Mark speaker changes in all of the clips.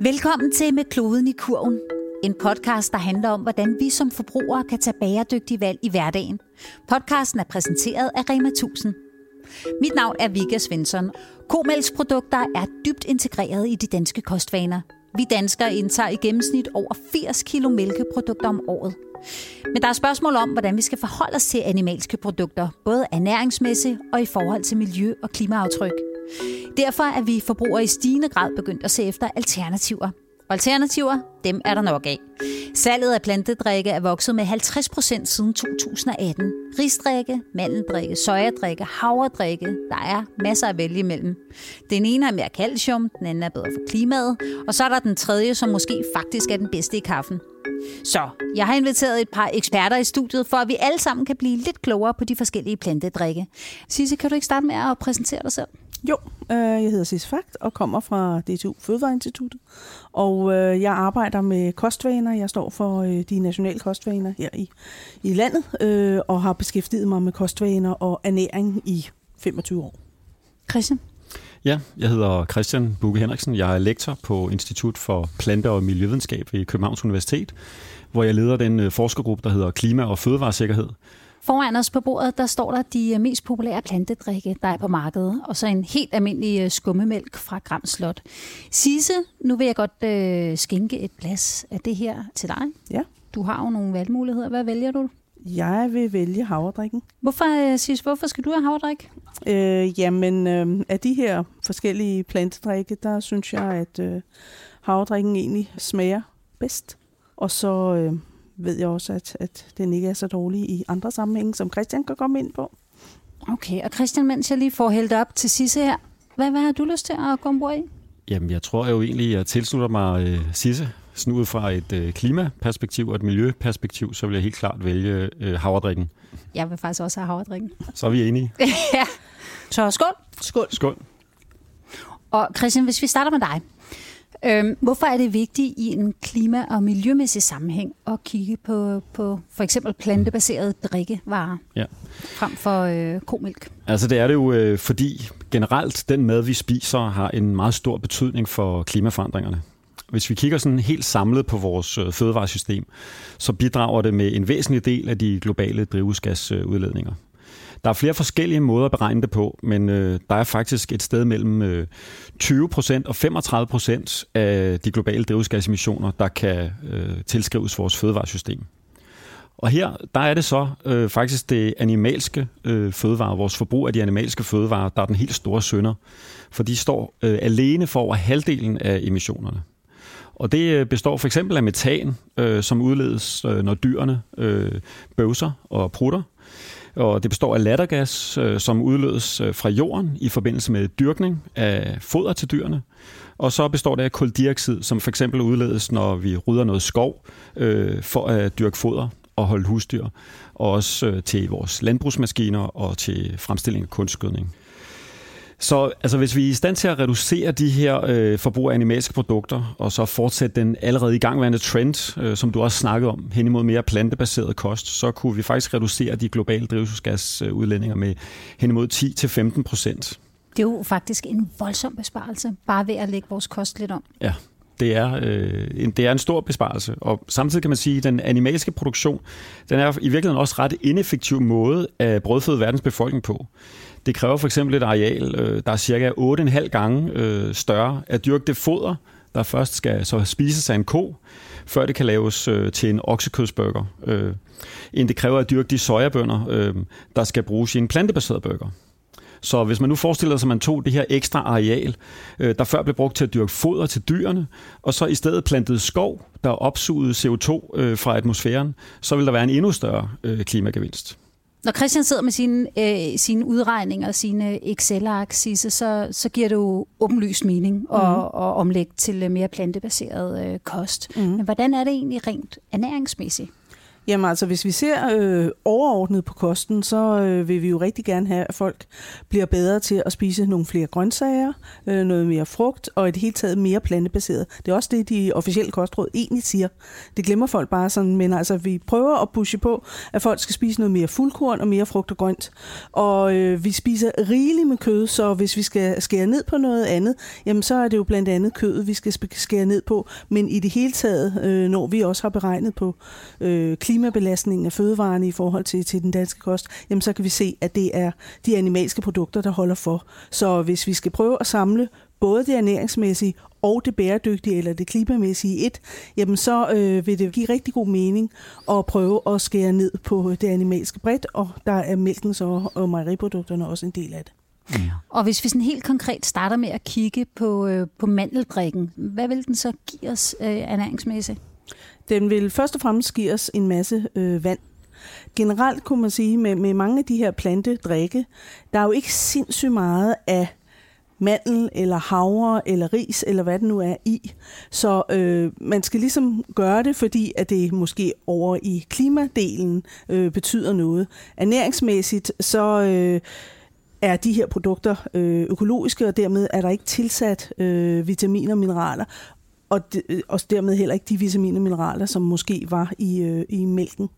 Speaker 1: Velkommen til Med kloden i kurven. En podcast, der handler om, hvordan vi som forbrugere kan tage bæredygtige valg i hverdagen. Podcasten er præsenteret af Rema 1000. Mit navn er Vika Svensson. Komælksprodukter er dybt integreret i de danske kostvaner. Vi danskere indtager i gennemsnit over 80 kilo mælkeprodukter om året. Men der er spørgsmål om, hvordan vi skal forholde os til animalske produkter, både ernæringsmæssigt og i forhold til miljø- og klimaaftryk. Derfor er vi forbrugere i stigende grad begyndt at se efter alternativer. Og alternativer, dem er der nok af. Salget af plantedrikke er vokset med 50 procent siden 2018. Risdrikke, mandeldrikke, sojadrikke, havredrikke. Der er masser at vælge imellem. Den ene er mere calcium, den anden er bedre for klimaet, og så er der den tredje, som måske faktisk er den bedste i kaffen. Så jeg har inviteret et par eksperter i studiet, for at vi alle sammen kan blive lidt klogere på de forskellige plantedrikke. Sisse, kan du ikke starte med at præsentere dig selv?
Speaker 2: Jo, øh, jeg hedder Sis Fakt og kommer fra DTU Fødevareinstituttet. Og øh, jeg arbejder med kostvaner. Jeg står for øh, de nationale kostvaner her i, i landet, øh, og har beskæftiget mig med kostvaner og ernæring i 25 år.
Speaker 1: Christian?
Speaker 3: Ja, jeg hedder Christian Bukke Henriksen. Jeg er lektor på Institut for Plante- og Miljøvidenskab ved Københavns Universitet, hvor jeg leder den øh, forskergruppe, der hedder Klima- og Fødevaresikkerhed.
Speaker 1: Foran os på bordet, der står der de øh, mest populære plantedrikke, der er på markedet, og så en helt almindelig øh, skummemælk fra Gram Slot. Sise, nu vil jeg godt øh, skænke et glas af det her til dig.
Speaker 2: Ja.
Speaker 1: Du har jo nogle valgmuligheder. Hvad vælger du?
Speaker 2: Jeg vil vælge havredrikken.
Speaker 1: Hvorfor, øh, Sisse, hvorfor skal du have havredrik?
Speaker 2: Øh, jamen, øh, af de her forskellige plantedrikke, der synes jeg, at øh, havredrikken egentlig smager bedst. Og så øh, ved jeg også, at, at den ikke er så dårlig i andre sammenhænge, som Christian kan komme ind på.
Speaker 1: Okay, og Christian, mens jeg lige får hældt op til Sisse her, hvad, hvad har du lyst til at gå ombord i?
Speaker 3: Jamen, jeg tror jo egentlig, at jeg tilslutter mig øh, Sisse. Sådan ud fra et øh, klimaperspektiv og et miljøperspektiv, så vil jeg helt klart vælge øh, havredrikken.
Speaker 1: Jeg vil faktisk også have havredrikken.
Speaker 3: Så er vi enige.
Speaker 1: ja. Så skål.
Speaker 2: Skål.
Speaker 3: Skål.
Speaker 1: Og Christian, hvis vi starter med dig. Øhm, hvorfor er det vigtigt i en klima- og miljømæssig sammenhæng at kigge på, på for eksempel plantebaserede drikkevarer
Speaker 3: Ja.
Speaker 1: frem for øh, komælk?
Speaker 3: Altså det er det jo, øh, fordi generelt den mad, vi spiser, har en meget stor betydning for klimaforandringerne. Hvis vi kigger sådan helt samlet på vores øh, fødevaresystem, så bidrager det med en væsentlig del af de globale drivhusgasudledninger. Der er flere forskellige måder at beregne det på, men øh, der er faktisk et sted mellem øh, 20% og 35% af de globale drivhusgasemissioner, der kan øh, tilskrives vores fødevaresystem. Og her, der er det så øh, faktisk det animalske øh, fødevare, vores forbrug af de animalske fødevarer, der er den helt store sønder. For de står øh, alene for over halvdelen af emissionerne. Og det øh, består for eksempel af metan, øh, som udledes, øh, når dyrene øh, bøvser og prutter. Og det består af lattergas, øh, som udledes øh, fra jorden i forbindelse med dyrkning af foder til dyrene. Og så består det af koldioxid, som for eksempel udledes, når vi rydder noget skov øh, for at dyrke foder og holde husdyr. Og også øh, til vores landbrugsmaskiner og til fremstilling af kunstgødning. Så altså, hvis vi er i stand til at reducere de her øh, forbrug af animalske produkter, og så fortsætte den allerede i gangværende trend, øh, som du også snakkede om, hen imod mere plantebaseret kost, så kunne vi faktisk reducere de globale drivhusgasudledninger med hen imod 10-15 procent.
Speaker 1: Det er jo faktisk en voldsom besparelse, bare ved at lægge vores kost lidt om.
Speaker 3: Ja, det er, øh, en, det er en stor besparelse. Og samtidig kan man sige, at den animalske produktion, den er i virkeligheden også ret ineffektiv måde at brødføde verdens befolkning på. Det kræver for eksempel et areal, øh, der er cirka 8,5 gange øh, større at dyrke det foder, der først skal så spises af en ko, før det kan laves øh, til en oksekødsburger, øh, end det kræver at dyrke de sojabønder, øh, der skal bruges i en plantebaseret burger. Så hvis man nu forestiller sig, at man tog det her ekstra areal, øh, der før blev brugt til at dyrke foder til dyrene, og så i stedet plantede skov, der opsugede CO2 øh, fra atmosfæren, så vil der være en endnu større øh, klimagevinst.
Speaker 1: Når Christian sidder med sine, øh, sine udregninger og sine Excel-ark, så, så giver det jo åbenlyst mening mm. at, at omlægge til mere plantebaseret øh, kost. Mm. Men hvordan er det egentlig rent ernæringsmæssigt?
Speaker 2: Jamen altså, hvis vi ser øh, overordnet på kosten, så øh, vil vi jo rigtig gerne have, at folk bliver bedre til at spise nogle flere grøntsager, øh, noget mere frugt og i det hele taget mere plantebaseret. Det er også det, de officielle kostråd egentlig siger. Det glemmer folk bare sådan, men altså, vi prøver at pushe på, at folk skal spise noget mere fuldkorn og mere frugt og grønt. Og øh, vi spiser rigeligt med kød, så hvis vi skal skære ned på noget andet, jamen så er det jo blandt andet kødet, vi skal skære ned på. Men i det hele taget, øh, når vi også har beregnet på øh, klimabelastningen af fødevarene i forhold til, til den danske kost, jamen så kan vi se, at det er de animalske produkter, der holder for. Så hvis vi skal prøve at samle både det ernæringsmæssige og det bæredygtige eller det klimamæssige et, jamen så øh, vil det give rigtig god mening at prøve at skære ned på det animalske bredt, og der er mælken så og mejeriprodukterne også en del af det.
Speaker 1: Mm. Og hvis vi sådan helt konkret starter med at kigge på, øh, på mandelbrikken, hvad vil den så give os øh, ernæringsmæssigt?
Speaker 2: Den vil først og fremmest give os en masse øh, vand. Generelt kunne man sige, med, med mange af de her plantedrikke, der er jo ikke sindssygt meget af mandel eller havre eller ris eller hvad det nu er i. Så øh, man skal ligesom gøre det, fordi at det måske over i klimadelen øh, betyder noget. Ernæringsmæssigt så øh, er de her produkter øh, økologiske, og dermed er der ikke tilsat øh, vitaminer og mineraler, og, de, øh, og dermed heller ikke de vitaminer og mineraler, som måske var i, øh, i mælken.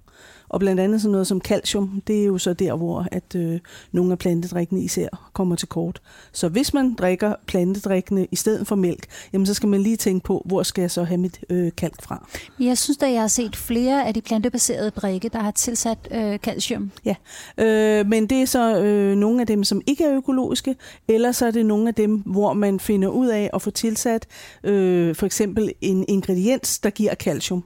Speaker 2: Og blandt andet sådan noget som calcium, det er jo så der, hvor at øh, nogle af plantedrikkene især kommer til kort. Så hvis man drikker plantedrikkene i stedet for mælk, jamen så skal man lige tænke på, hvor skal jeg så have mit øh, kalk fra.
Speaker 1: Jeg synes da, jeg har set flere af de plantebaserede drikke, der har tilsat øh, calcium.
Speaker 2: Ja, øh, men det er så øh, nogle af dem, som ikke er økologiske, eller så er det nogle af dem, hvor man finder ud af at få tilsat øh, for eksempel en ingrediens, der giver calcium.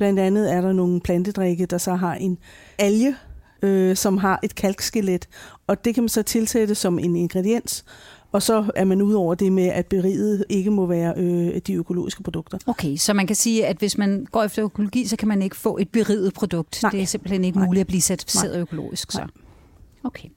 Speaker 2: Blandt andet er der nogle plantedrikke, der så har en alge, øh, som har et kalkskelet, og det kan man så tilsætte som en ingrediens. Og så er man ud over det med, at beriget ikke må være øh, de økologiske produkter.
Speaker 1: Okay, så man kan sige, at hvis man går efter økologi, så kan man ikke få et beriget produkt. Nej. Det er simpelthen ikke Nej. muligt at blive certificeret Nej. økologisk. Så. Okay.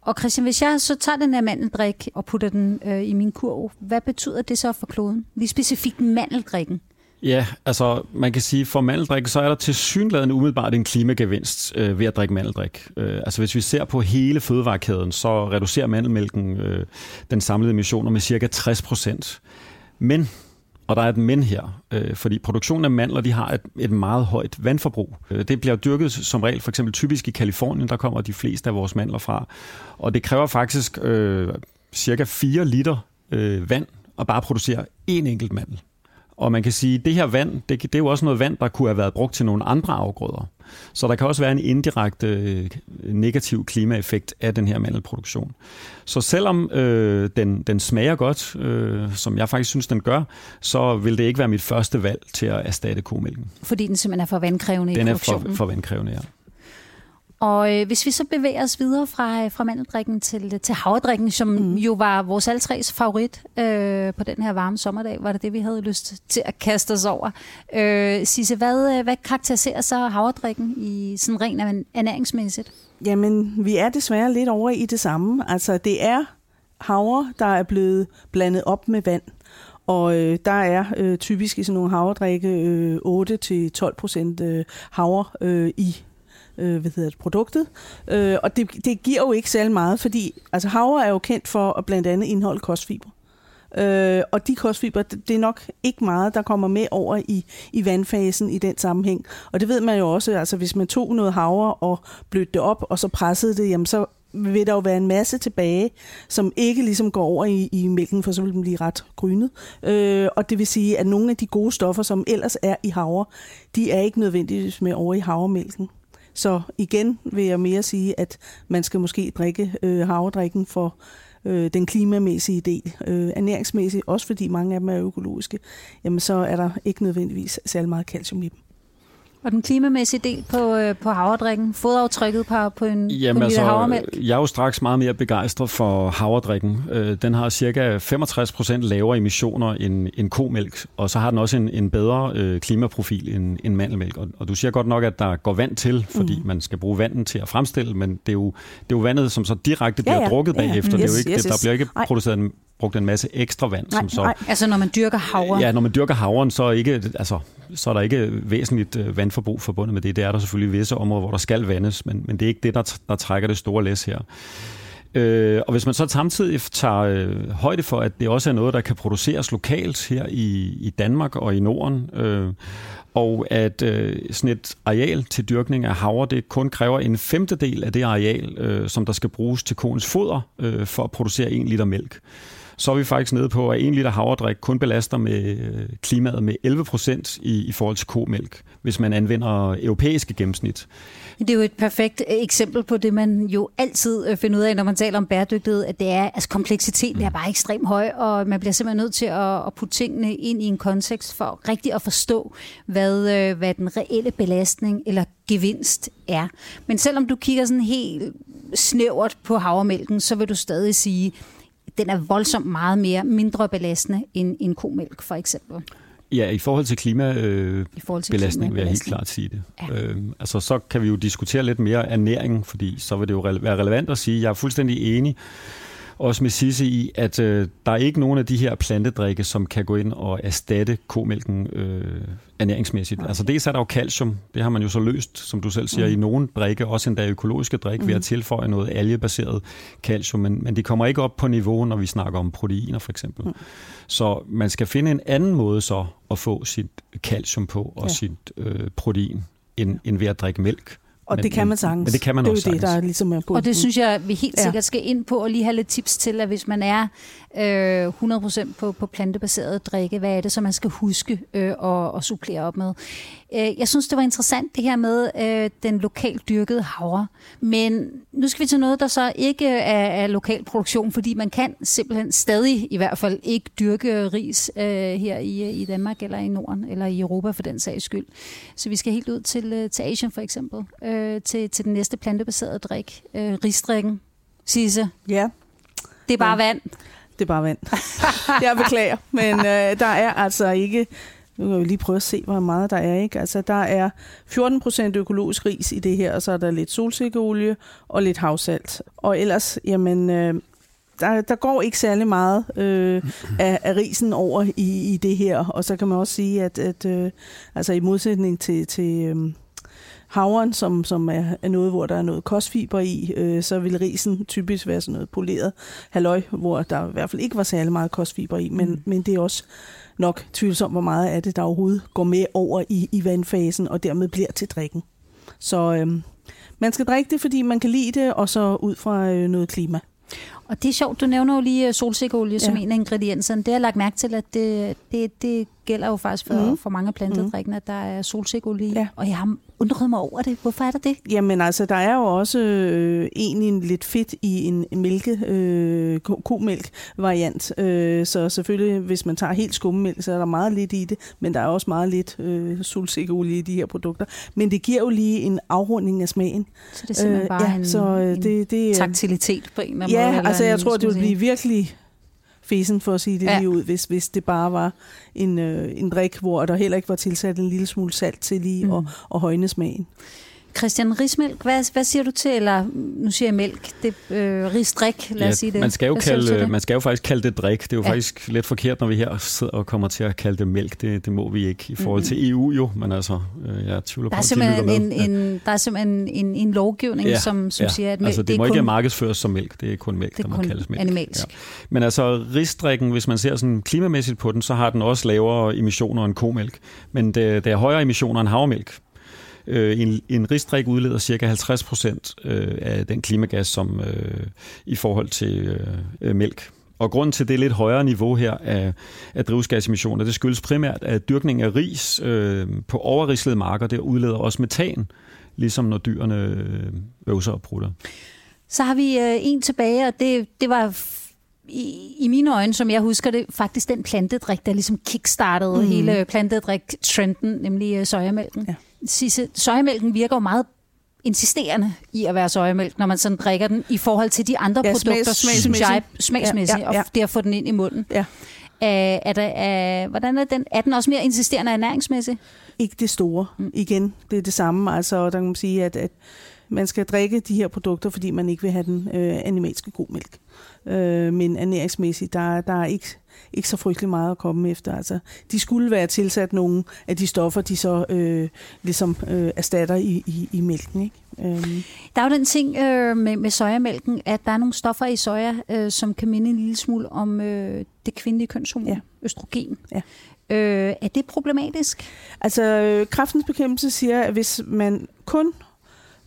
Speaker 1: Og Christian, hvis jeg så tager den her mandeldrik og putter den øh, i min kurv, hvad betyder det så for kloden? Lige specifikt mandeldrikken.
Speaker 3: Ja, altså man kan sige, for mandeldrik, så er der til synligheden umiddelbart en klimagevinst øh, ved at drikke mandeldrik. Øh, altså hvis vi ser på hele fødevarekæden, så reducerer mandelmælken øh, den samlede emissioner med cirka 60 procent. Men, og der er et men her, øh, fordi produktionen af mandler, de har et, et meget højt vandforbrug. Øh, det bliver dyrket som regel, for eksempel typisk i Kalifornien, der kommer de fleste af vores mandler fra. Og det kræver faktisk øh, cirka 4 liter øh, vand at bare producere én enkelt mandel. Og man kan sige, at det her vand, det, det er jo også noget vand, der kunne have været brugt til nogle andre afgrøder. Så der kan også være en indirekte øh, negativ klimaeffekt af den her mandelproduktion. Så selvom øh, den, den smager godt, øh, som jeg faktisk synes, den gør, så vil det ikke være mit første valg til at erstatte komælken.
Speaker 1: Fordi den simpelthen er for vandkrævende
Speaker 3: den
Speaker 1: i produktionen?
Speaker 3: Den er for, for vandkrævende, ja.
Speaker 1: Og øh, hvis vi så bevæger os videre fra, fra mandeldrikken til, til havredrikken, som mm. jo var vores alle tres favorit øh, på den her varme sommerdag, var det det, vi havde lyst til at kaste os over. Øh, Sisse, hvad, øh, hvad karakteriserer så havredrikken i sådan rent ernæringsmæssigt?
Speaker 2: Jamen, vi er desværre lidt over i det samme. Altså, det er havre, der er blevet blandet op med vand. Og øh, der er øh, typisk i sådan nogle havredrikke øh, 8-12 procent øh, havre øh, i øh, hvad hedder det, produktet. Øh, og det, det giver jo ikke særlig meget, fordi altså havre er jo kendt for at blandt andet indeholde kostfiber. Øh, og de kostfiber, det er nok ikke meget, der kommer med over i, i vandfasen i den sammenhæng. Og det ved man jo også, altså hvis man tog noget havre og blødte det op, og så pressede det, jamen så vil der jo være en masse tilbage, som ikke ligesom går over i, i mælken, for så vil den blive ret grynet. Øh, og det vil sige, at nogle af de gode stoffer, som ellers er i havre, de er ikke nødvendigvis med over i havremælken. Så igen vil jeg mere sige, at man skal måske drikke øh, havredrikken for øh, den klimamæssige del. Øh, ernæringsmæssigt, også fordi mange af dem er økologiske, jamen så er der ikke nødvendigvis særlig meget calcium i dem.
Speaker 1: Og den klimamæssige del på, øh, på havredrikken, fodaftrykket på, på en, Jamen, på en altså, havremælk?
Speaker 3: Jeg er jo straks meget mere begejstret for havredrikken. Øh, den har cirka 65 procent lavere emissioner end, end komælk, og så har den også en, en bedre øh, klimaprofil end, end mandelmælk. Og, og du siger godt nok, at der går vand til, fordi mm. man skal bruge vandet til at fremstille, men det er jo, det er jo vandet, som så direkte bliver ja, ja. drukket bagefter. Ja, ja. Yes, det er jo ikke, yes, yes. Der bliver ikke produceret en brugt en masse ekstra vand.
Speaker 2: Nej,
Speaker 3: som så,
Speaker 2: nej.
Speaker 1: Altså når man dyrker havre.
Speaker 3: Ja, når man dyrker havren, så er, ikke, altså, så er der ikke væsentligt øh, vandforbrug forbundet med det. Det er der selvfølgelig visse områder, hvor der skal vandes, men, men det er ikke det, der, der trækker det store læs her. Øh, og hvis man så samtidig tager øh, højde for, at det også er noget, der kan produceres lokalt her i, i Danmark og i Norden, øh, og at øh, sådan et areal til dyrkning af havre, det kun kræver en femtedel af det areal, øh, som der skal bruges til koens foder øh, for at producere en liter mælk så er vi faktisk nede på, at en liter havredrik kun belaster med øh, klimaet med 11 procent i, i forhold til komælk, hvis man anvender europæiske gennemsnit.
Speaker 1: Det er jo et perfekt øh, eksempel på det, man jo altid øh, finder ud af, når man taler om bæredygtighed, at det er, altså kompleksiteten er bare ekstremt høj, og man bliver simpelthen nødt til at, at putte tingene ind i en kontekst for rigtig at forstå, hvad, hvad den reelle belastning eller gevinst er. Men selvom du kigger sådan helt snævert på havremælken, så vil du stadig sige, den er voldsomt meget mere mindre belastende end en komælk, for eksempel.
Speaker 3: Ja, i forhold til klimabelastning belastning vil jeg helt klart sige det.
Speaker 1: Ja.
Speaker 3: Øhm, altså, så kan vi jo diskutere lidt mere ernæring, fordi så vil det jo rele- være relevant at sige, jeg er fuldstændig enig også med Sisse i, at øh, der er ikke nogen af de her plantedrikke, som kan gå ind og erstatte komælken øh, ernæringsmæssigt.
Speaker 2: Nej.
Speaker 3: Altså dels er der jo calcium, det har man jo så løst, som du selv siger, mm. i nogle drikke, også endda økologiske drik, mm. ved at tilføje noget algebaseret calcium, men, men det kommer ikke op på niveau, når vi snakker om proteiner for eksempel. Mm. Så man skal finde en anden måde så at få sit calcium på og
Speaker 2: Ja.
Speaker 3: sit øh, protein, end, end ved at drikke mælk.
Speaker 2: Og
Speaker 3: Men-
Speaker 2: det kan man sagtens.
Speaker 3: Men det kan man
Speaker 2: det er
Speaker 3: også
Speaker 2: jo det, der er ligesom er på
Speaker 1: Og det synes jeg, vi helt
Speaker 2: Ja.
Speaker 1: sikkert skal ind på og lige have lidt tips til, at hvis man er øh, 100% på, på plantebaseret drikke, hvad er det, så man skal huske øh, at, at supplere op med. Øh, jeg synes, det var interessant det her med øh, den lokalt dyrkede havre. Men nu skal vi til noget, der så ikke er, er lokal produktion, fordi man kan simpelthen stadig i hvert fald ikke dyrke ris øh, her i, i Danmark eller i Norden eller i Europa for den sags skyld. Så vi skal helt ud til, øh, til Asien for eksempel, øh, til, til den næste plantebaserede drik, øh, risdrikken. Sisse,
Speaker 2: Ja,
Speaker 1: det er bare
Speaker 2: Ja.
Speaker 1: vand.
Speaker 2: det er bare vand. jeg beklager, men øh, der er altså ikke... Nu kan vi lige prøve at se, hvor meget der er. ikke. Altså, der er 14 procent økologisk ris i det her, og så er der lidt solsikkeolie og lidt havsalt. Og ellers, jamen, øh, der, der går ikke særlig meget øh, af, af risen over i, i det her. Og så kan man også sige, at, at øh, altså i modsætning til, til øh, havren, som, som er, er noget, hvor der er noget kostfiber i, øh, så vil risen typisk være sådan noget poleret halløj, hvor der i hvert fald ikke var særlig meget kostfiber i, men,
Speaker 1: Mm.
Speaker 2: men det er også nok tvivlsomt, hvor meget af det, der overhovedet går med over i, i vandfasen, og dermed bliver til drikken. Så øhm, man skal drikke det, fordi man kan lide det, og så ud fra øh, noget klima.
Speaker 1: Og det er sjovt, du nævner jo lige øh, solsikkeolie som
Speaker 2: Ja.
Speaker 1: en af ingredienserne. Det har jeg lagt mærke til, at det, det, det gælder jo faktisk for, mm.
Speaker 2: Mhm.
Speaker 1: for mange af plantedrikkene, at der er solsikkeolie.
Speaker 2: Ja.
Speaker 1: Og jeg har undret mig over det. Hvorfor er der det?
Speaker 2: Jamen altså, der er jo også øh, egentlig lidt fedt i en mælke, øh, ko- komælk-variant. Øh, så selvfølgelig, hvis man tager helt skummemælk, så er der meget lidt i det, men der er også meget lidt øh, solsikkeolie i de her produkter. Men det giver jo lige en afrunding af smagen.
Speaker 1: Så det er simpelthen øh, bare
Speaker 2: ja,
Speaker 1: en,
Speaker 2: så øh,
Speaker 1: en
Speaker 2: det, det, øh,
Speaker 1: taktilitet på en eller anden måde.
Speaker 2: Ja, altså jeg tror, det
Speaker 1: man
Speaker 2: blive virkelig fesen for at sige det
Speaker 1: Ja.
Speaker 2: lige ud, hvis, hvis det bare var en, øh, en drik, hvor der heller ikke var tilsat en lille smule salt til lige
Speaker 1: Mm.
Speaker 2: at, at højne smagen.
Speaker 1: Christian, rismælk, hvad, hvad siger du til, eller nu siger jeg mælk, det øh, risdrik, lad os sige det.
Speaker 3: Man skal, jo
Speaker 1: Hvad
Speaker 3: kalde, man skal jo faktisk kalde det drik. Det er jo
Speaker 1: Ja.
Speaker 3: ja. faktisk lidt forkert, når vi her sidder og kommer til at kalde det mælk. Det, det må vi ikke i forhold til EU jo, men altså, øh, jeg tvivler
Speaker 1: Der
Speaker 3: på,
Speaker 1: er
Speaker 3: at de
Speaker 1: en,
Speaker 3: med.
Speaker 1: en, der er simpelthen en, en lovgivning,
Speaker 3: Ja,
Speaker 1: som, som
Speaker 3: ja.
Speaker 1: siger, at mælk,
Speaker 3: altså, det,
Speaker 1: det
Speaker 3: må
Speaker 1: er
Speaker 3: ikke
Speaker 1: kun,
Speaker 3: markedsføres som mælk. Det er kun mælk,
Speaker 1: det
Speaker 3: der
Speaker 1: er
Speaker 3: må
Speaker 1: kun
Speaker 3: kaldes mælk.
Speaker 1: animalsk.
Speaker 3: Ja. Men altså, risdrikken, hvis man ser sådan klimamæssigt på den, så har den også lavere emissioner end komælk. Men det, det er højere emissioner end havremælk. Øh, en, en risdrik udleder ca. 50 procent øh, af den klimagas, som øh, i forhold til øh, øh, mælk. Og grunden til det lidt højere niveau her af, af drivhusgasemissioner, det skyldes primært, at dyrkning af ris øh, på overrislede marker, det udleder også metan, ligesom når dyrene øh, øvser og prutter.
Speaker 1: Så har vi øh, en tilbage, og det, det var i, i mine øjne, som jeg husker det, faktisk den plantedrik, der ligesom kickstartede mm. Hele plantedrik-trenden, nemlig øh, sojamælken.
Speaker 2: Ja.
Speaker 1: Sisse, sojamælken virker jo meget insisterende i at være sojamælk, når man sådan drikker den, i forhold til de andre
Speaker 2: Ja,
Speaker 1: produkter,
Speaker 2: smags-
Speaker 1: synes jeg,
Speaker 2: smagsmæssigt. Ja, ja, ja.
Speaker 1: og det at få den ind i munden.
Speaker 2: Ja.
Speaker 1: Er, er, der, er, hvordan er den? Er den også mere insisterende ernæringsmæssigt?
Speaker 2: Ikke det store.
Speaker 1: Mm.
Speaker 2: Igen, det er det samme. Altså, der kan man sige, at, at man skal drikke de her produkter, fordi man ikke vil have den øh, animalske komælk. Øh, men ernæringsmæssigt, der, der er ikke, ikke så frygtelig meget at komme efter. Altså, de skulle være tilsat nogle af de stoffer, de så øh, ligesom øh, erstatter i, i, i mælken. Ikke?
Speaker 1: Øhm. Der er jo den ting øh, med, med sojamælken, at der er nogle stoffer i soja, øh, som kan minde en lille smule om øh, det kvindelige kønshormon, ja. østrogen. Ja. Øh, er det problematisk?
Speaker 2: Altså, kraftens bekæmpelse siger, at hvis man kun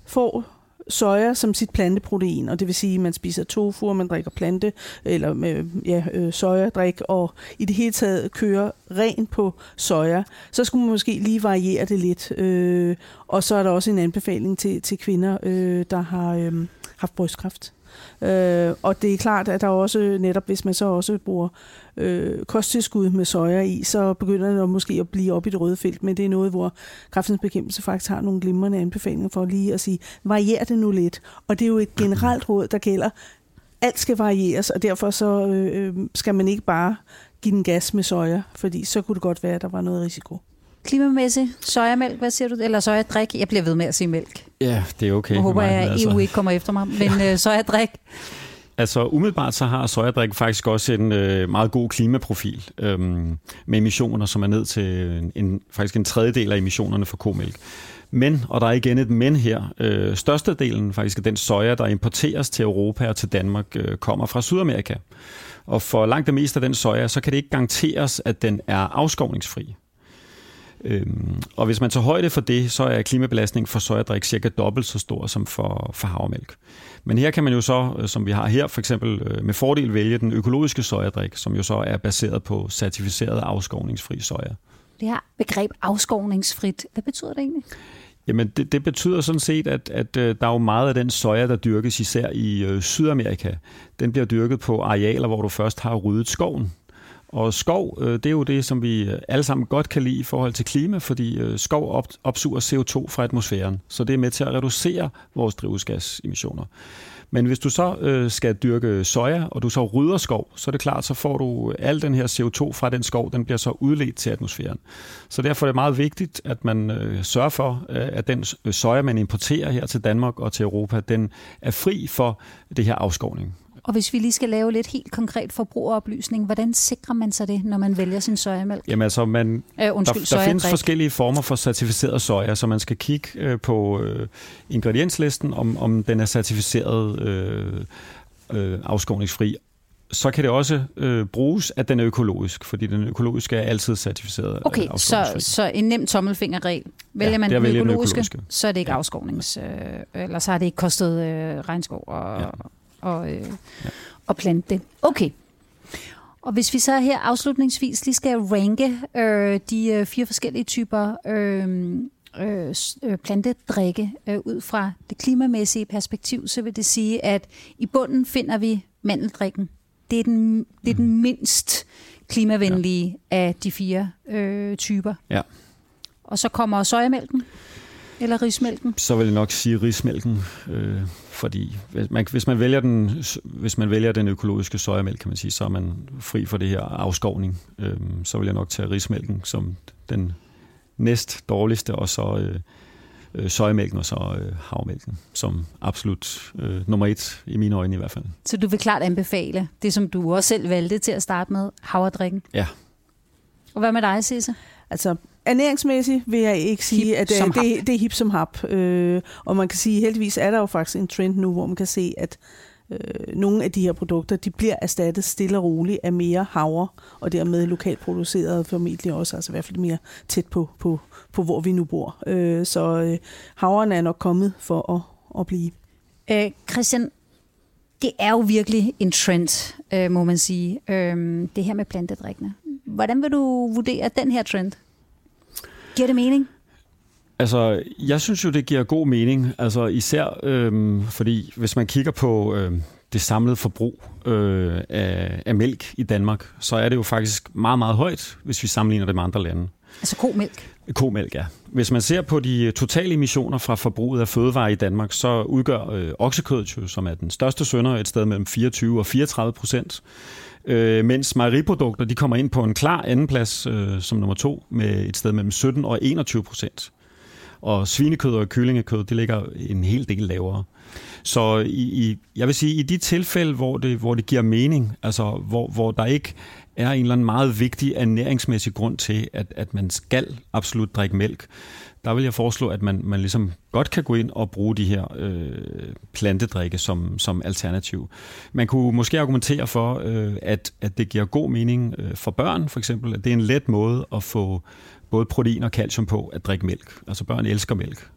Speaker 2: får soja som sit planteprotein, og det vil sige, at man spiser tofu, og man drikker plante, eller med, ja, øh, sojadrik, og i det hele taget kører ren på soja, så skulle man måske lige variere det lidt. Øh, og så er der også en anbefaling til, til kvinder, øh, der har øh, haft brystkræft. Øh, og det er klart, at der også netop, hvis man så også bruger øh, kosttilskud med soja i, så begynder det måske at blive op i det røde felt, men det er noget, hvor kræftens bekæmpelse faktisk har nogle glimrende anbefalinger for lige at sige, varier det nu lidt. Og det er jo et generelt råd, der gælder, alt skal varieres, og derfor så øh, øh skal man ikke bare give den gas med soja, fordi så kunne det godt være, at der var noget risiko
Speaker 1: klimamæssigt? Sojamælk, hvad siger du? Eller sojadrik? Jeg bliver ved med at sige mælk.
Speaker 3: Ja, det er okay.
Speaker 1: Jeg håber, at altså. EU ikke kommer efter mig. Men ja. øh, sojadrik?
Speaker 3: Altså umiddelbart så har sojadrik faktisk også en øh, meget god klimaprofil øhm, med emissioner, som er ned til en, faktisk en tredjedel af emissionerne for komælk. Men, og der er igen et men her, øh, størstedelen faktisk af den soja, der importeres til Europa og til Danmark, øh, kommer fra Sydamerika. Og for langt det meste af den soja, så kan det ikke garanteres, at den er afskovningsfri. Øhm, og hvis man tager højde for det, så er klimabelastningen for sojadrik cirka dobbelt så stor som for, for havremælk. Men her kan man jo så, øh, som vi har her, for eksempel øh, med fordel vælge den økologiske sojadrik, som jo så er baseret på certificeret afskovningsfri soja.
Speaker 1: Det her begreb afskovningsfrit, hvad betyder det egentlig?
Speaker 3: Jamen, det, det betyder sådan set, at, at øh, der er jo meget af den soja, der dyrkes især i øh, Sydamerika. Den bliver dyrket på arealer, hvor du først har ryddet skoven. Og skov, øh, det er jo det, som vi øh, alle sammen godt kan lide i forhold til klima, fordi øh, skov op, opsuger CO2 fra atmosfæren, så det er med til at reducere vores drivhusgasemissioner. Men hvis du så øh, skal dyrke soja, og du så rydder skov, så er det klart, så får du al den her CO2 fra den skov, den bliver så udledt til atmosfæren. Så derfor er det meget vigtigt, at man øh, sørger for, øh, at den soja, man importerer her til Danmark og til Europa, den er fri for det her afskovning.
Speaker 1: Og hvis vi lige skal lave lidt helt konkret forbrugeroplysning, hvordan sikrer man sig det, når man vælger sin sojamælk?
Speaker 3: Jamen altså, man, øh, undskyld, der, der findes forskellige former for certificeret soja, så man skal kigge øh, på øh, ingredienslisten, om, om den er certificeret øh, øh, afskovningsfri så kan det også øh, bruges, at den er økologisk, fordi den økologiske er altid certificeret. Øh,
Speaker 1: okay, så, så en nem tommelfingerregel. Vælger ja, man den økologiske, økologiske, så er det ikke ja. afskovnings... Øh, eller så har det ikke kostet øh, regnskov og, ja og, øh, ja. og plante det. Okay. Og hvis vi så her afslutningsvis lige skal ranke øh, de øh, fire forskellige typer øh, øh, øh, plantedrikke øh, ud fra det klimamæssige perspektiv, så vil det sige, at i bunden finder vi mandeldrikken. Det er den, det er den mm. mindst klimavenlige ja. af de fire øh, typer. Ja. Og så kommer sojamælken. Eller rismælken?
Speaker 3: Så vil jeg nok sige rismælken, øh, fordi hvis man, hvis, man vælger den, hvis man vælger den økologiske sojamælk, kan man sige, så er man fri for det her afskovning. Øh, så vil jeg nok tage rismælken som den næst dårligste, og så øh, øh, sojamælken og så øh, havmælken som absolut øh, nummer et i mine øjne i hvert fald.
Speaker 1: Så du vil klart anbefale det, som du også selv valgte til at starte med, havredrikken?
Speaker 3: Ja.
Speaker 1: Og hvad med dig, Sisse?
Speaker 2: Altså, ernæringsmæssigt vil jeg ikke sige, hip at det, det, det er hip som hap. Øh, og man kan sige, heldigvis er der jo faktisk en trend nu, hvor man kan se, at øh, nogle af de her produkter, de bliver erstattet stille og roligt af mere havre, og dermed lokalt produceret formentlig også, altså i hvert fald mere tæt på, på, på hvor vi nu bor. Øh, så øh, havren er nok kommet for at, at blive.
Speaker 1: Øh, Christian, det er jo virkelig en trend, øh, må man sige, øh, det her med plantedrikkene. Hvordan vil du vurdere den her trend? Giver det mening?
Speaker 3: Altså, jeg synes jo, det giver god mening. Altså, især øhm, fordi, hvis man kigger på øhm, det samlede forbrug øh, af, af mælk i Danmark, så er det jo faktisk meget, meget højt, hvis vi sammenligner det med andre lande.
Speaker 1: Altså komælk?
Speaker 3: Komælk, ja. Hvis man ser på de totale emissioner fra forbruget af fødevarer i Danmark, så udgør øh, oksekødet, jo, som er den største sønder, et sted mellem 24 og 34 procent øh, mens mejeriprodukter de kommer ind på en klar andenplads øh, som nummer to med et sted mellem 17 og 21 procent. Og svinekød og kyllingekød, det ligger en hel del lavere. Så i, i, jeg vil sige, i de tilfælde, hvor det, hvor det giver mening, altså hvor, hvor der ikke er en eller anden meget vigtig ernæringsmæssig grund til, at, at man skal absolut drikke mælk, der vil jeg foreslå, at man, man ligesom godt kan gå ind og bruge de her øh, plantedrikke som, som alternativ. Man kunne måske argumentere for, øh, at, at det giver god mening øh, for børn, for eksempel, at det er en let måde at få både protein og calcium på at drikke mælk. Altså børn elsker mælk.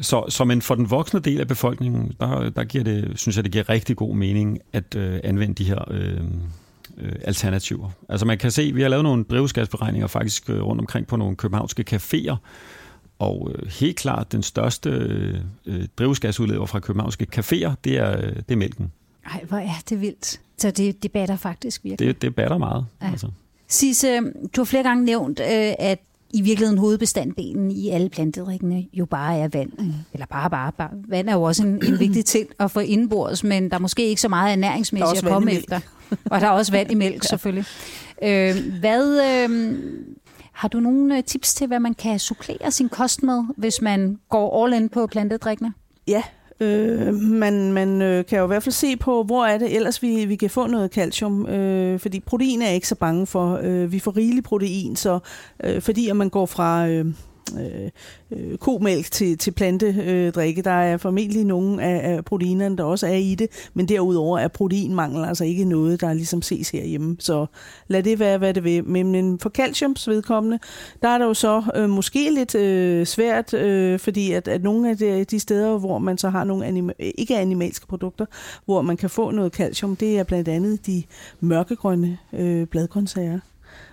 Speaker 3: Så, så men for den voksne del af befolkningen, der, der giver det, synes jeg, det giver rigtig god mening at øh, anvende de her øh, øh, alternativer. Altså man kan se, vi har lavet nogle drivhusgasberegninger faktisk øh, rundt omkring på nogle københavnske caféer, og øh, helt klart den største øh, drivhusgasudleder fra københavnske caféer, det er, øh, det er mælken.
Speaker 1: Ej, hvor er det vildt. Så det, det batter faktisk virkelig.
Speaker 3: Det, det batter meget. Ja. Altså.
Speaker 1: Sisse, du har flere gange nævnt, at i virkeligheden hovedbestanddelen i alle plantedrikkene jo bare er vand. Eller bare, bare, bare. Vand er jo også en, en vigtig ting at få indbords, men der er måske ikke så meget ernæringsmæssigt at komme efter. Og der er også vand i mælk, selvfølgelig. Øh, hvad, øh, har du nogle øh, tips til, hvad man kan supplere sin kost med, hvis man går all in på plantedrikkene?
Speaker 2: Ja, Øh, man man øh, kan jo i hvert fald se på, hvor er det ellers, vi, vi kan få noget calcium. Øh, fordi protein er jeg ikke så bange for. Øh, vi får rigeligt protein, så øh, fordi at man går fra... Øh, øh, øh, komælk til, til plantedrikke. Øh, der er formentlig nogle af, af proteinerne, der også er i det, men derudover er proteinmangel altså ikke noget, der ligesom ses herhjemme. Så lad det være, hvad det vil. Men, men for calciums vedkommende, der er det jo så øh, måske lidt øh, svært, øh, fordi at, at nogle af de, de steder, hvor man så har nogle anima- ikke animalske produkter, hvor man kan få noget calcium, det er blandt andet de mørkegrønne øh, bladgrøntsager.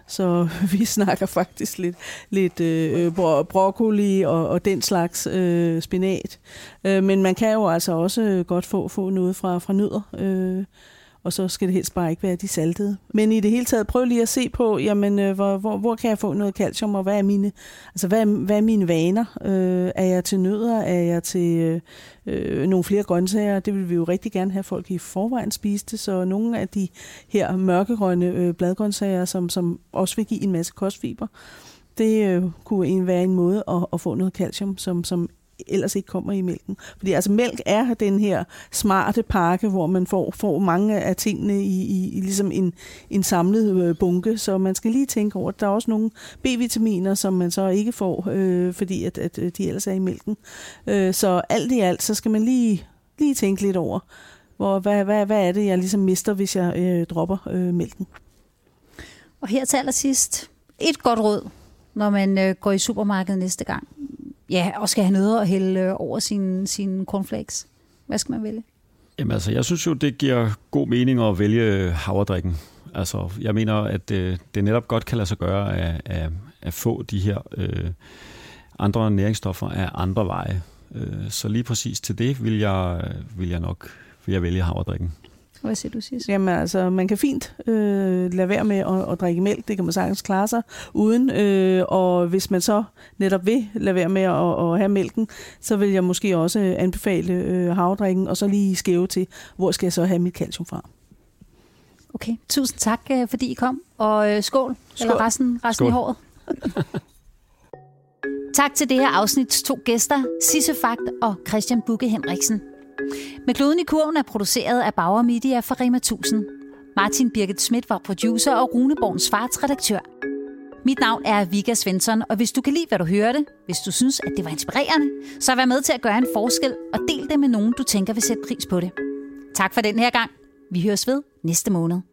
Speaker 2: Så vi snakker faktisk lidt, lidt øh, bro- broccoli og, og den slags øh, spinat. Øh, men man kan jo altså også godt få, få noget fra, fra nødder. Øh, og så skal det helst bare ikke være de saltede. Men i det hele taget, prøv lige at se på, jamen, øh, hvor, hvor, hvor kan jeg få noget calcium, og hvad er mine, altså, hvad, hvad er mine vaner? Øh, er jeg til nødder? Er jeg til øh, øh, nogle flere grøntsager? Det vil vi jo rigtig gerne have folk i forvejen spiste, så nogle af de her mørkegrønne øh, bladgrøntsager, som, som også vil give en masse kostfiber, det øh, kunne være en måde at, at få noget calcium, som, som ellers ikke kommer i mælken. Fordi altså mælk er den her smarte pakke, hvor man får, får mange af tingene i, i, i ligesom en, en samlet øh, bunke, så man skal lige tænke over, at der er også nogle B-vitaminer, som man så ikke får, øh, fordi at, at øh, de ellers er i mælken. Øh, så alt i alt, så skal man lige, lige tænke lidt over, hvor, hvad, hvad, hvad er det, jeg ligesom mister, hvis jeg øh, dropper øh, mælken.
Speaker 1: Og her til allersidst, et godt råd, når man øh, går i supermarkedet næste gang ja, og skal have noget at hælde øh, over sine, sin cornflakes. Hvad skal man vælge?
Speaker 3: Jamen altså, jeg synes jo, det giver god mening at vælge øh, havredrikken. Altså, jeg mener, at det, det netop godt kan lade sig gøre at, at, at få de her øh, andre næringsstoffer af andre veje. Så lige præcis til det vil jeg, vil jeg nok vil jeg vælge havredrikken.
Speaker 1: Hvad siger du, Sis?
Speaker 2: Jamen altså, man kan fint øh, lade være med at, at drikke mælk. Det kan man sagtens klare sig uden. Øh, og hvis man så netop vil lade være med at, at have mælken, så vil jeg måske også anbefale øh, havredrikken, og så lige skæve til, hvor skal jeg så have mit calcium fra.
Speaker 1: Okay, tusind tak, øh, fordi I kom. Og øh, skål, skål. eller resten, resten skål. i håret. tak til det her afsnits to gæster, Sisse Fagt og Christian Bukke Henriksen. Med kloden i kurven er produceret af Bauer Media for Rema 1000. Martin Birgit Schmidt var producer og Rune Borns Farts redaktør. Mit navn er Vika Svensson, og hvis du kan lide, hvad du hørte, hvis du synes, at det var inspirerende, så vær med til at gøre en forskel og del det med nogen, du tænker vil sætte pris på det. Tak for den her gang. Vi høres ved næste måned.